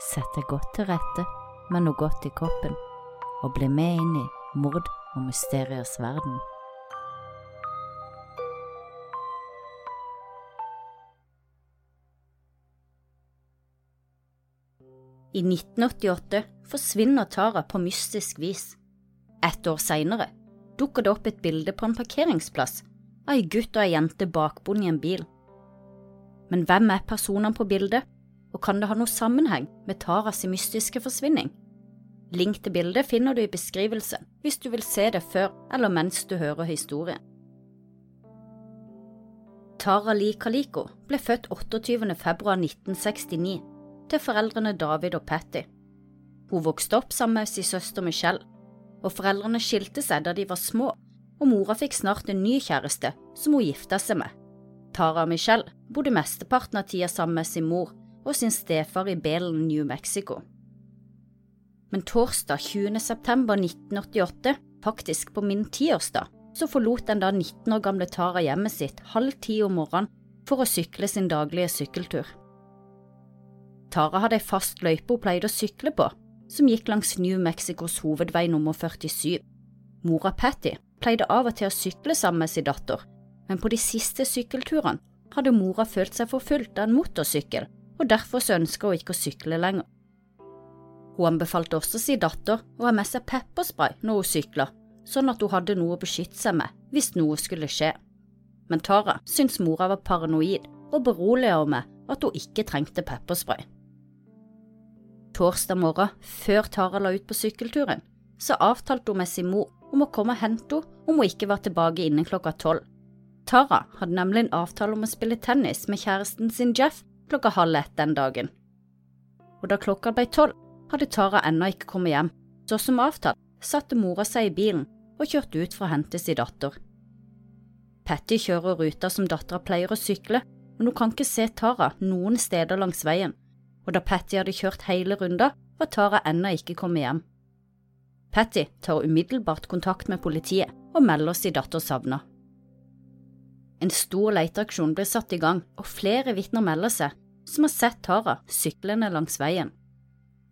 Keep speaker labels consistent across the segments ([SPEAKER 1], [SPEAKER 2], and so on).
[SPEAKER 1] sett deg godt til rette med noe godt i kroppen, og bli med inn i mord og mysteriers verden.
[SPEAKER 2] I 1988 forsvinner Tara på mystisk vis. Ett år seinere dukker det opp et bilde på en parkeringsplass av ei gutt og ei jente bakbundet i en bil. Men hvem er personene på bildet, og kan det ha noe sammenheng med Taras mystiske forsvinning? Link til bildet finner du i beskrivelsen hvis du vil se det før eller mens du hører historien. Tara Lee Kaliko ble født 28. februar 1969 til foreldrene David og Patty. Hun vokste opp sammen med sin søster Michelle, og foreldrene skilte seg da de var små, og mora fikk snart en ny kjæreste som hun gifta seg med. Tara og Michelle bodde mesteparten av tida sammen med sin mor og sin stefar i Belen, New Mexico. Men torsdag 20. september 1988, faktisk på min tiårsdag, så forlot den da 19 år gamle Tara hjemmet sitt halv ti om morgenen for å sykle sin daglige sykkeltur. Tara hadde ei fast løype hun pleide å sykle på, som gikk langs New Mexicos hovedvei nummer 47. Mora Patty pleide av og til å sykle sammen med sin datter, men på de siste sykkelturene hadde mora følt seg forfulgt av en motorsykkel, og derfor ønska hun ikke å sykle lenger. Hun anbefalte også sin datter å ha med seg pepperspray når hun sykla, sånn at hun hadde noe å beskytte seg med hvis noe skulle skje. Men Tara syntes mora var paranoid og beroliget henne med at hun ikke trengte pepperspray. Torsdag morgen, før Tara la ut på sykkelturen, så avtalte hun med sin mor om å komme og hente henne om hun ikke var tilbake innen klokka tolv. Tara hadde nemlig en avtale om å spille tennis med kjæresten sin Jeff klokka halv ett den dagen. Og da klokka ble tolv, hadde Tara ennå ikke kommet hjem, så som avtalt satte mora seg i bilen og kjørte ut for å hente sin datter. Patty kjører ruta som dattera pleier å sykle, men hun kan ikke se Tara noen steder langs veien, og da Patty hadde kjørt hele runda, var Tara ennå ikke kommet hjem. Patty tar umiddelbart kontakt med politiet og melder sin datter savna. En stor leteaksjon blir satt i gang, og flere vitner melder seg som har sett Tara syklende langs veien.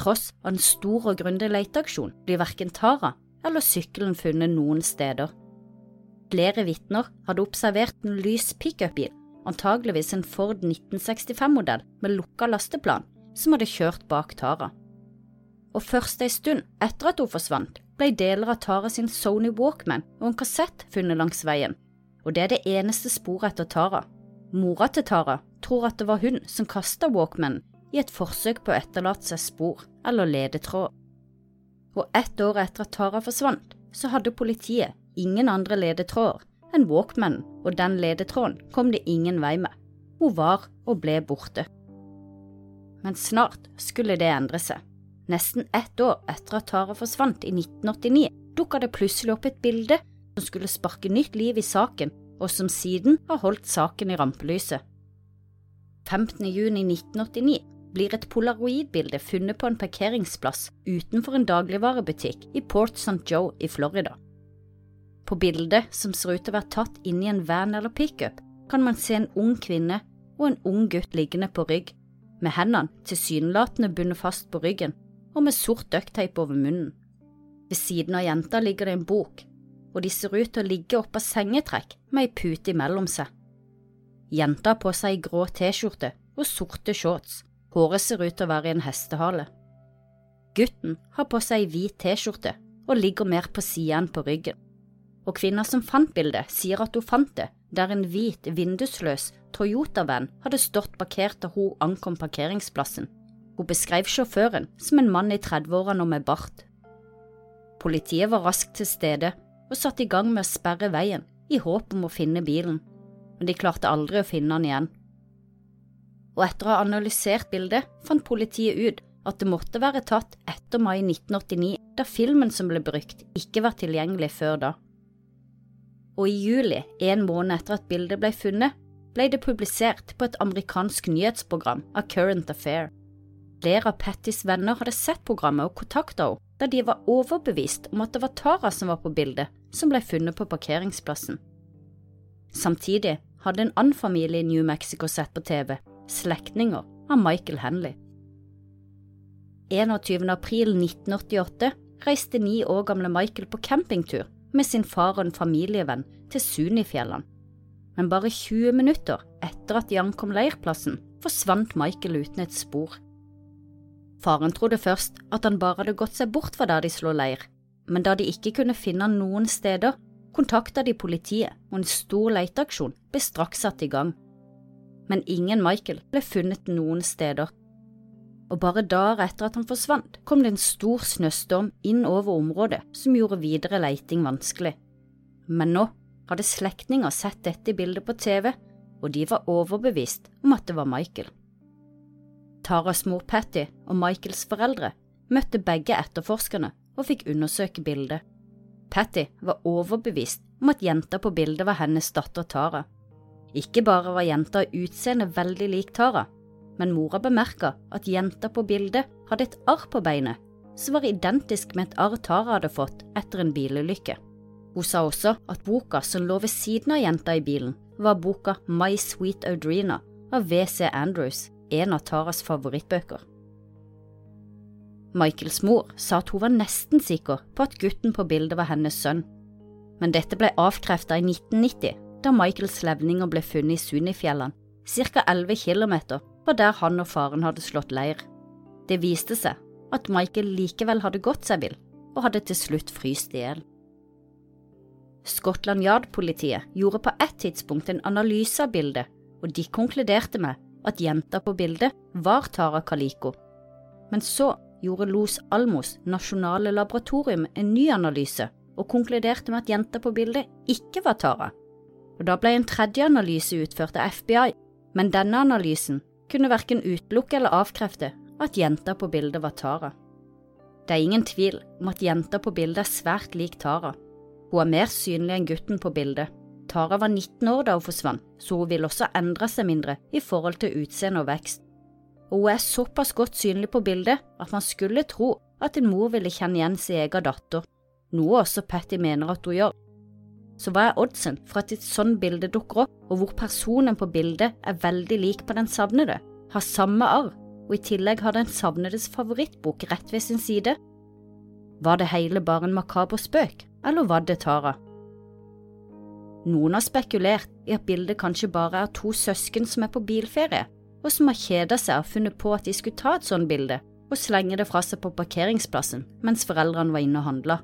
[SPEAKER 2] Tross av en stor og grundig leteaksjon blir verken Tara eller sykkelen funnet noen steder. Flere vitner hadde observert en lys pickupbil, antageligvis en Ford 1965-modell med lukka lasteplan, som hadde kjørt bak Tara. Og først ei stund etter at hun forsvant, ble deler av Tara sin Sony Walkman og en kassett funnet langs veien, og det er det eneste sporet etter Tara. Mora til Tara tror at det var hun som kasta Walkman i et forsøk på å etterlate seg spor eller ledetråd. Og ett år etter at Tara forsvant, så hadde politiet ingen andre ledetråder enn Walkman, og den ledetråden kom det ingen vei med. Hun var og ble borte. Men snart skulle det endre seg. Nesten ett år etter at Tara forsvant i 1989, dukka det plutselig opp et bilde som skulle sparke nytt liv i saken, og som siden har holdt saken i rampelyset. 15. juni 1989 blir et polaroidbilde funnet på en parkeringsplass utenfor en dagligvarebutikk i Port St. Joe i Florida. På bildet, som ser ut til å være tatt inni en van eller pickup, kan man se en ung kvinne og en ung gutt liggende på rygg, med hendene tilsynelatende bundet fast på ryggen og med sort ducktape over munnen. Ved siden av jenta ligger det en bok, og de ser ut til å ligge oppå sengetrekk med ei pute imellom seg. Jenta har på seg ei grå T-skjorte og sorte shorts, håret ser ut til å være i en hestehale. Gutten har på seg ei hvit T-skjorte og ligger mer på sida enn på ryggen, og kvinna som fant bildet, sier at hun fant det der en hvit, vindusløs Toyota-venn hadde stått parkert da hun ankom parkeringsplassen. Hun beskrev sjåføren som en mann i 30-årene og med bart. Politiet var raskt til stede og satte i gang med å sperre veien i håp om å finne bilen, men de klarte aldri å finne den igjen. Og etter å ha analysert bildet fant politiet ut at det måtte være tatt etter mai 1989, da filmen som ble brukt, ikke var tilgjengelig før da. Og i juli, en måned etter at bildet ble funnet, ble det publisert på et amerikansk nyhetsprogram av Current Affair. Flere av Pattys venner hadde sett programmet og kontakta henne, da de var overbevist om at det var Tara som var på bildet, som ble funnet på parkeringsplassen. Samtidig hadde en annen familie i New Mexico sett på TV, slektninger av Michael Henley. 21. april 1988 reiste ni år gamle Michael på campingtur med sin far og en familievenn til Sunifjellene. Men bare 20 minutter etter at de ankom leirplassen, forsvant Michael uten et spor. Faren trodde først at han bare hadde gått seg bort fra der de slo leir, men da de ikke kunne finne han noen steder, kontakta de politiet, og en stor leteaksjon ble straks satt i gang. Men ingen Michael ble funnet noen steder. Og bare dager etter at han forsvant, kom det en stor snøstorm inn over området som gjorde videre leiting vanskelig. Men nå hadde slektninger sett dette bildet på TV, og de var overbevist om at det var Michael. Taras mor Patty og Michaels foreldre møtte begge etterforskerne og fikk undersøke bildet. Patty var overbevist om at jenta på bildet var hennes datter Tara. Ikke bare var jenta i utseende veldig lik Tara, men mora bemerka at jenta på bildet hadde et arr på beinet som var identisk med et arr Tara hadde fått etter en bilulykke. Hun sa også at boka som lå ved siden av jenta i bilen, var boka My Sweet Audrina av WC Andrews, en av Taras favorittbøker. Michaels mor sa at hun var nesten sikker på at gutten på bildet var hennes sønn, men dette ble avkreftet i 1990, da Michaels levninger ble funnet i Sunnifjellene, ca. 11 km var der han og faren hadde slått leir. Det viste seg at Michael likevel hadde gått seg vill, og hadde til slutt fryst i hjel. Scotland Yard-politiet gjorde på ett tidspunkt en analyse av bildet, og de konkluderte med at jenta på bildet var Tara Kaliko. Men så gjorde Los Almos nasjonale laboratorium en ny analyse og konkluderte med at jenta på bildet ikke var Tara. Og Da ble en tredje analyse utført av FBI, men denne analysen kunne verken utelukke eller avkrefte at jenta på bildet var Tara. Det er ingen tvil om at jenta på bildet er svært lik Tara. Hun er mer synlig enn gutten på bildet. Tara var 19 år da hun forsvant, så hun vil også endre seg mindre i forhold til utseende og vekst og hun er såpass godt synlig på bildet at man skulle tro at en mor ville kjenne igjen sin egen datter, noe også Patty mener at hun gjør. Så hva er oddsen for at et sånt bilde dukker opp, og hvor personen på bildet er veldig lik på den savnede, har samme arv, og i tillegg har den savnedes favorittbok rett ved sin side? Var det hele bare en makaber spøk, eller var det Tara? Noen har spekulert i at bildet kanskje bare er to søsken som er på bilferie, og som har kjeda seg og funnet på at de skulle ta et sånt bilde og slenge det fra seg på parkeringsplassen mens foreldrene var inne og handla.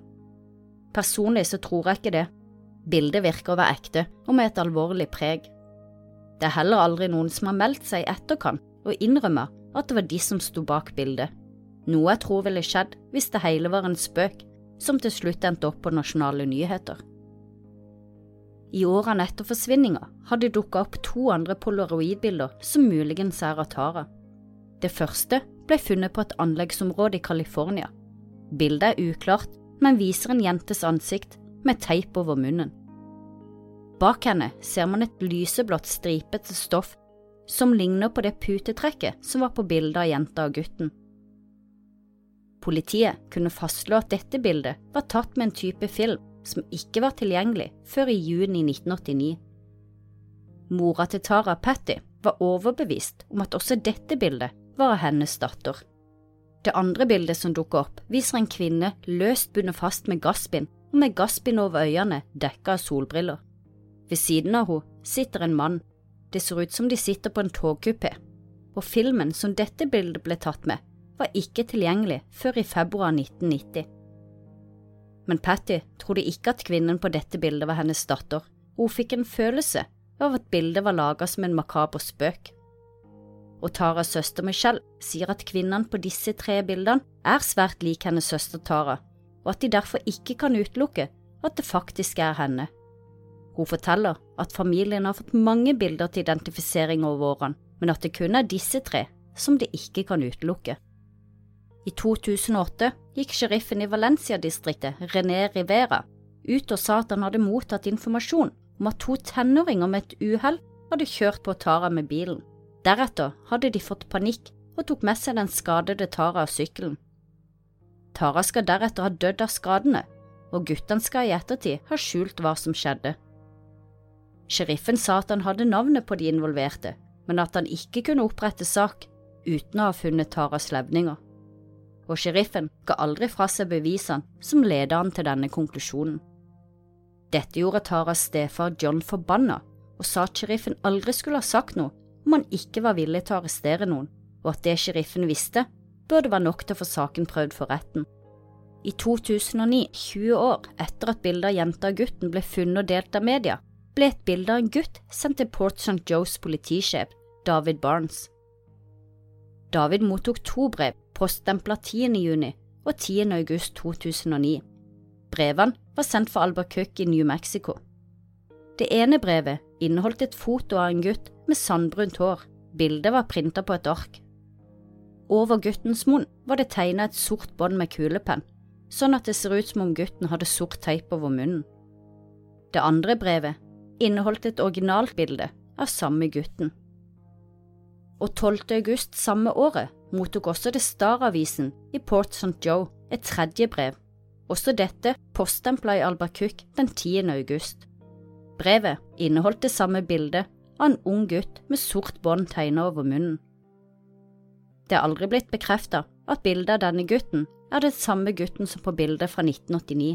[SPEAKER 2] Personlig så tror jeg ikke det. Bildet virker å være ekte og med et alvorlig preg. Det er heller aldri noen som har meldt seg i etterkant og innrømmer at det var de som sto bak bildet, noe jeg tror ville skjedd hvis det hele var en spøk som til slutt endte opp på nasjonale nyheter. I årene etter forsvinninga har det dukka opp to andre polaroidbilder som muligens er av Tara. Det første ble funnet på et anleggsområde i California. Bildet er uklart, men viser en jentes ansikt med teip over munnen. Bak henne ser man et lyseblått stripete stoff som ligner på det putetrekket som var på bildet av jenta og gutten. Politiet kunne fastslå at dette bildet var tatt med en type film som ikke var tilgjengelig før i juni 1989. Mora til Tara Patty var overbevist om at også dette bildet var av hennes datter. Det andre bildet som dukker opp, viser en kvinne løst bundet fast med gassbind og med gassbind over øynene dekka av solbriller. Ved siden av henne sitter en mann. Det ser ut som de sitter på en togkupé. Og filmen som dette bildet ble tatt med, var ikke tilgjengelig før i februar 1990 men Patty trodde ikke at kvinnen på dette bildet var hennes datter, hun fikk en følelse av at bildet var laget som en makaber spøk. Og Taras søster Michelle sier at kvinnene på disse tre bildene er svært lik hennes søster Tara, og at de derfor ikke kan utelukke at det faktisk er henne. Hun forteller at familien har fått mange bilder til identifisering over årene, men at det kun er disse tre som de ikke kan utelukke. I 2008 gikk sheriffen i Valencia-distriktet, René Rivera, ut og sa at han hadde mottatt informasjon om at to tenåringer med et uhell hadde kjørt på Tara med bilen. Deretter hadde de fått panikk og tok med seg den skadede Tara av sykkelen. Tara skal deretter ha dødd av skadene, og guttene skal i ettertid ha skjult hva som skjedde. Sheriffen sa at han hadde navnet på de involverte, men at han ikke kunne opprette sak uten å ha funnet Taras levninger. Og sheriffen ga aldri fra seg bevisene som ledet han til denne konklusjonen. Dette gjorde Taras stefar John forbanna, og sa at sheriffen aldri skulle ha sagt noe om han ikke var villig til å arrestere noen, og at det sheriffen visste, burde være nok til å få saken prøvd for retten. I 2009, 20 år etter at bildet av jenta og gutten ble funnet og delt av media, ble et bilde av en gutt sendt til Port St. Joes politisjef, David Barnes. David mottok to brev, poststempla 10. juni og 10. august 2009. Brevene var sendt fra Albuquerque i New Mexico. Det ene brevet inneholdt et foto av en gutt med sandbrunt hår. Bildet var printa på et ark. Over guttens munn var det tegna et sort bånd med kulepenn, sånn at det ser ut som om gutten hadde sort teip over munnen. Det andre brevet inneholdt et originalt bilde av samme gutten. Og 12. august samme året mottok også det Star-avisen i Port St. Joe et tredje brev, også dette poststempla i Albuquerque den 10. august. Brevet inneholdt det samme bildet av en ung gutt med sort bånd tegna over munnen. Det er aldri blitt bekreftet at bildet av denne gutten er det samme gutten som på bildet fra 1989.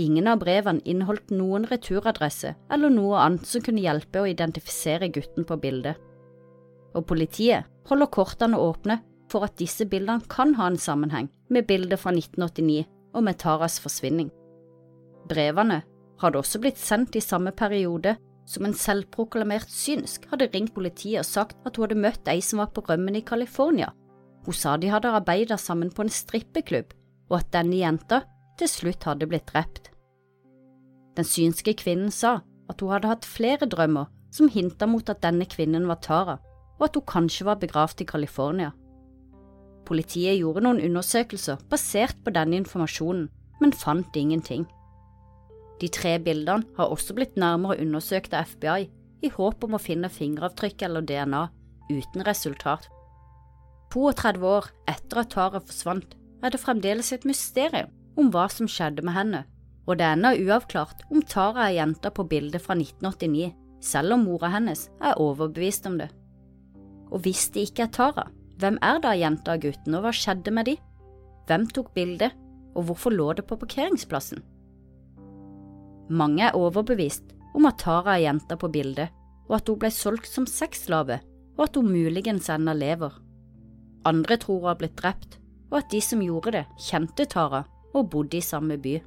[SPEAKER 2] Ingen av brevene inneholdt noen returadresse eller noe annet som kunne hjelpe å identifisere gutten på bildet. Og politiet holder kortene åpne for at disse bildene kan ha en sammenheng med bildet fra 1989 og med Taras forsvinning. Brevene hadde også blitt sendt i samme periode som en selvproklamert synsk hadde ringt politiet og sagt at hun hadde møtt ei som var på rømmen i California. Hun sa de hadde arbeidet sammen på en strippeklubb, og at denne jenta til slutt hadde blitt drept. Den synske kvinnen sa at hun hadde hatt flere drømmer som hinta mot at denne kvinnen var Tara, og at hun kanskje var begravd i California. Politiet gjorde noen undersøkelser basert på denne informasjonen, men fant ingenting. De tre bildene har også blitt nærmere undersøkt av FBI i håp om å finne fingeravtrykk eller DNA, uten resultat. 32 år etter at Tara forsvant, er det fremdeles et mysterium om hva som skjedde med henne, og det er ennå uavklart om Tara er jenta på bildet fra 1989, selv om mora hennes er overbevist om det. Og hvis det ikke er Tara, hvem er da jenta og gutten, og hva skjedde med de? Hvem tok bildet, og hvorfor lå det på parkeringsplassen? Mange er overbevist om at Tara er jenta på bildet, og at hun ble solgt som sexslave, og at hun muligens ennå lever. Andre tror hun har blitt drept, og at de som gjorde det, kjente Tara og bodde i samme by.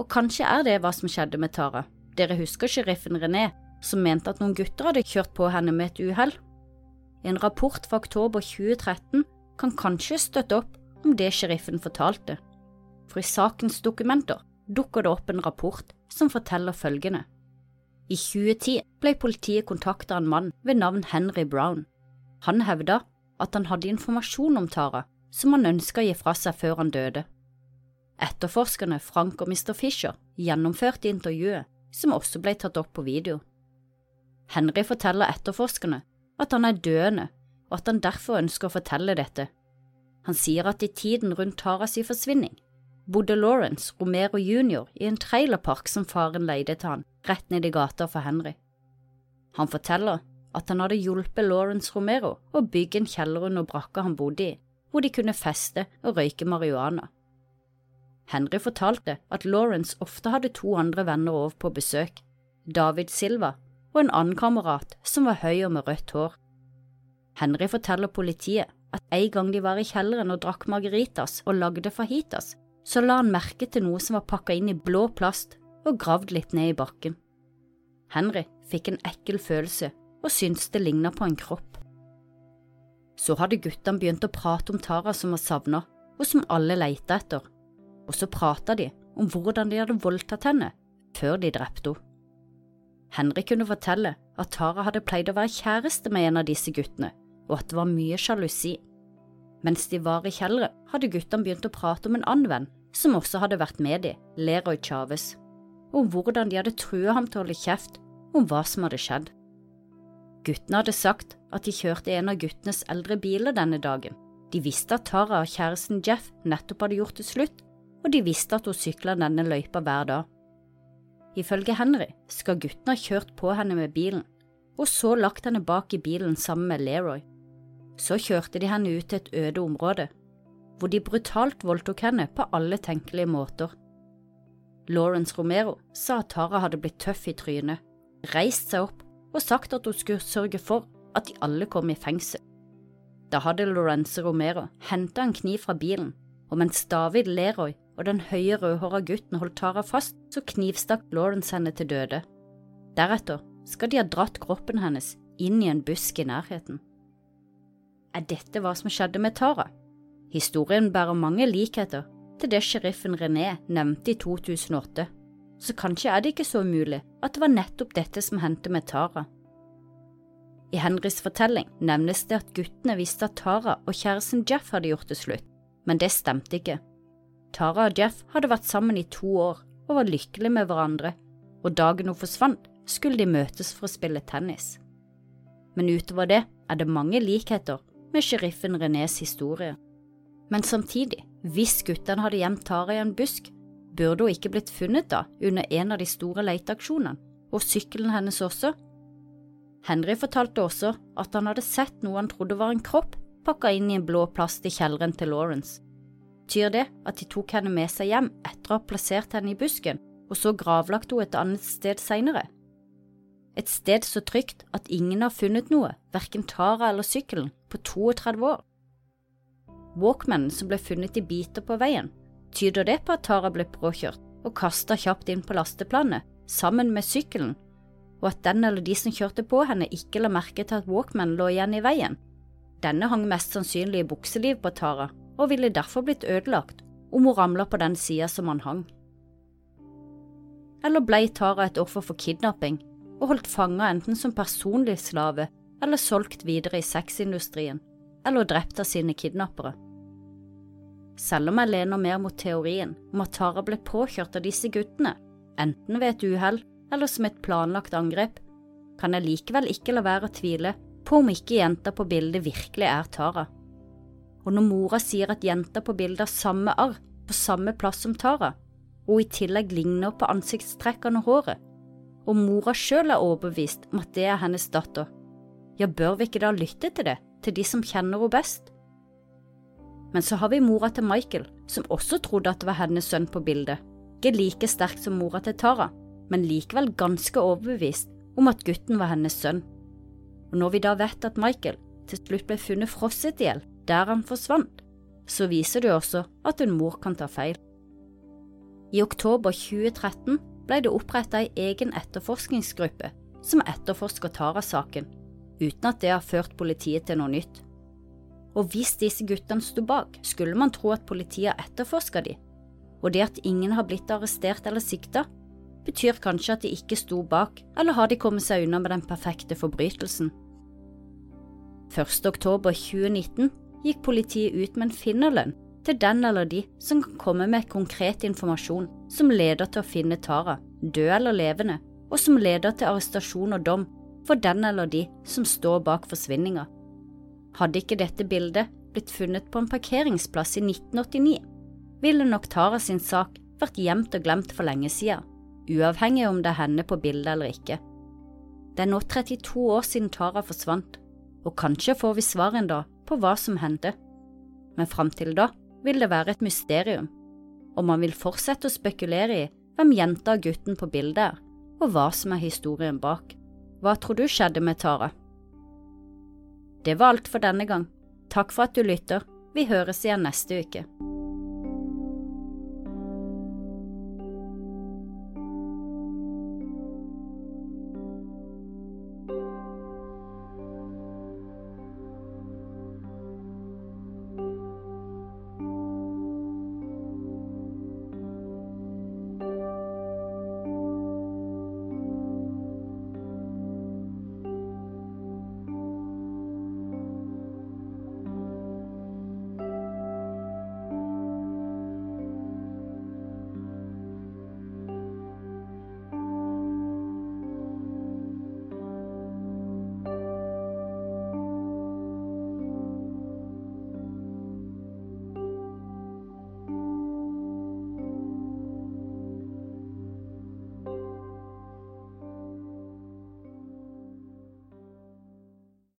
[SPEAKER 2] Og kanskje er det hva som skjedde med Tara. Dere husker sheriffen René, som mente at noen gutter hadde kjørt på henne med et uhell? En rapport fra oktober 2013 kan kanskje støtte opp om det sheriffen fortalte, for i sakens dokumenter dukker det opp en rapport som forteller følgende. I 2010 ble politiet kontaktet av en mann ved navn Henry Brown. Han hevda at han hadde informasjon om Tara som han ønska å gi fra seg før han døde. Etterforskerne Frank og Mr. Fisher gjennomførte intervjuet, som også ble tatt opp på video. Henry forteller etterforskerne at han er døende, og at han derfor ønsker å fortelle dette. Han sier at i tiden rundt Taras forsvinning bodde Lawrence Romero jr. i en trailerpark som faren leide til han, rett ned i gata for Henry. Han forteller at han hadde hjulpet Lawrence Romero å bygge en kjeller under brakka han bodde i, hvor de kunne feste og røyke marihuana. Henry fortalte at Lawrence ofte hadde to andre venner over på besøk, David Silva og en annen kamerat som var høy og med rødt hår. Henry forteller politiet at en gang de var i kjelleren og drakk margaritas og lagde fajitas, så la han merke til noe som var pakka inn i blå plast og gravd litt ned i bakken. Henry fikk en ekkel følelse og syntes det ligna på en kropp. Så hadde guttene begynt å prate om Tara som var savna, og som alle leita etter, og så prata de om hvordan de hadde voldtatt henne før de drepte henne. Henrik kunne fortelle at Tara hadde pleid å være kjæreste med en av disse guttene, og at det var mye sjalusi. Mens de var i kjelleren, hadde guttene begynt å prate om en annen venn som også hadde vært med de, Leroy Chávez, om hvordan de hadde trua ham til å holde kjeft om hva som hadde skjedd. Guttene hadde sagt at de kjørte en av guttenes eldre biler denne dagen. De visste at Tara og kjæresten Jeff nettopp hadde gjort det slutt, og de visste at hun sykla denne løypa hver dag. Ifølge Henry skal guttene ha kjørt på henne med bilen, og så lagt henne bak i bilen sammen med Leroy. Så kjørte de henne ut til et øde område, hvor de brutalt voldtok henne på alle tenkelige måter. Lawrence Romero sa at Tara hadde blitt tøff i trynet, reist seg opp og sagt at hun skulle sørge for at de alle kom i fengsel. Da hadde Lorence Romero henta en kniv fra bilen, og mens David Leroy og den høye rødhåra gutten holdt Tara fast, så knivstakk Lawrence henne til døde. Deretter skal de ha dratt kroppen hennes inn i en busk i nærheten. Er dette hva som skjedde med Tara? Historien bærer mange likheter til det sheriffen René nevnte i 2008, så kanskje er det ikke så umulig at det var nettopp dette som hendte med Tara. I Henrys fortelling nevnes det at guttene visste at Tara og kjæresten Jeff hadde gjort det slutt, men det stemte ikke. Tara og Jeff hadde vært sammen i to år og var lykkelige med hverandre, og dagen hun forsvant, skulle de møtes for å spille tennis. Men utover det er det mange likheter med sheriffen Renés historie. Men samtidig, hvis guttene hadde gjemt Tara i en busk, burde hun ikke blitt funnet da under en av de store leteaksjonene, og sykkelen hennes også? Henry fortalte også at han hadde sett noe han trodde var en kropp pakka inn i en blå plast i kjelleren til Lawrence. Betyr det at de tok henne med seg hjem etter å ha plassert henne i busken, og så gravlagt henne et annet sted senere? Et sted så trygt at ingen har funnet noe, verken Tara eller sykkelen, på 32 år. Walkmanen som ble funnet i biter på veien, tyder det på at Tara ble påkjørt og kasta kjapt inn på lasteplanet sammen med sykkelen, og at den eller de som kjørte på henne ikke la merke til at Walkman lå igjen i veien. Denne hang mest sannsynlig i bukseliv på Tara og ville derfor blitt ødelagt om hun ramla på den sida som han hang. Eller ble Tara et offer for kidnapping og holdt fanga enten som personlig slave eller solgt videre i sexindustrien, eller drept av sine kidnappere. Selv om jeg lener mer mot teorien om at Tara ble påkjørt av disse guttene, enten ved et uhell eller som et planlagt angrep, kan jeg likevel ikke la være å tvile på om ikke jenta på bildet virkelig er Tara. Og når mora sier at jenta på bildet har samme arr på samme plass som Tara, og i tillegg ligner på ansiktstrekkene og håret, og mora sjøl er overbevist om at det er hennes datter, ja, bør vi ikke da lytte til det, til de som kjenner henne best? Men så har vi mora til Michael, som også trodde at det var hennes sønn på bildet, ikke like sterk som mora til Tara, men likevel ganske overbevist om at gutten var hennes sønn. Og når vi da vet at Michael til slutt ble funnet frosset i hjel der han forsvant, så viser det også at en mor kan ta feil. I oktober 2013 ble det oppretta ei egen etterforskningsgruppe som etterforsker Tara-saken, uten at det har ført politiet til noe nytt. Og hvis disse guttene sto bak, skulle man tro at politiet etterforska de, og det at ingen har blitt arrestert eller sikta, betyr kanskje at de ikke sto bak, eller har de kommet seg unna med den perfekte forbrytelsen. 1. oktober 2019 gikk politiet ut med en finnerlønn til den eller de som kan komme med konkret informasjon som leder til å finne Tara, død eller levende, og som leder til arrestasjon og dom for den eller de som står bak forsvinninga. Hadde ikke dette bildet blitt funnet på en parkeringsplass i 1989, ville nok Tara sin sak vært gjemt og glemt for lenge siden, uavhengig om det er henne på bildet eller ikke. Det er nå 32 år siden Tara forsvant, og kanskje får vi svar en dag på hva som hendte, men fram til da vil det være et mysterium, og man vil fortsette å spekulere i hvem jenta og gutten på bildet er, og hva som er historien bak. Hva tror du skjedde med Tara? Det var alt for denne gang. Takk for at du lytter. Vi høres igjen neste uke.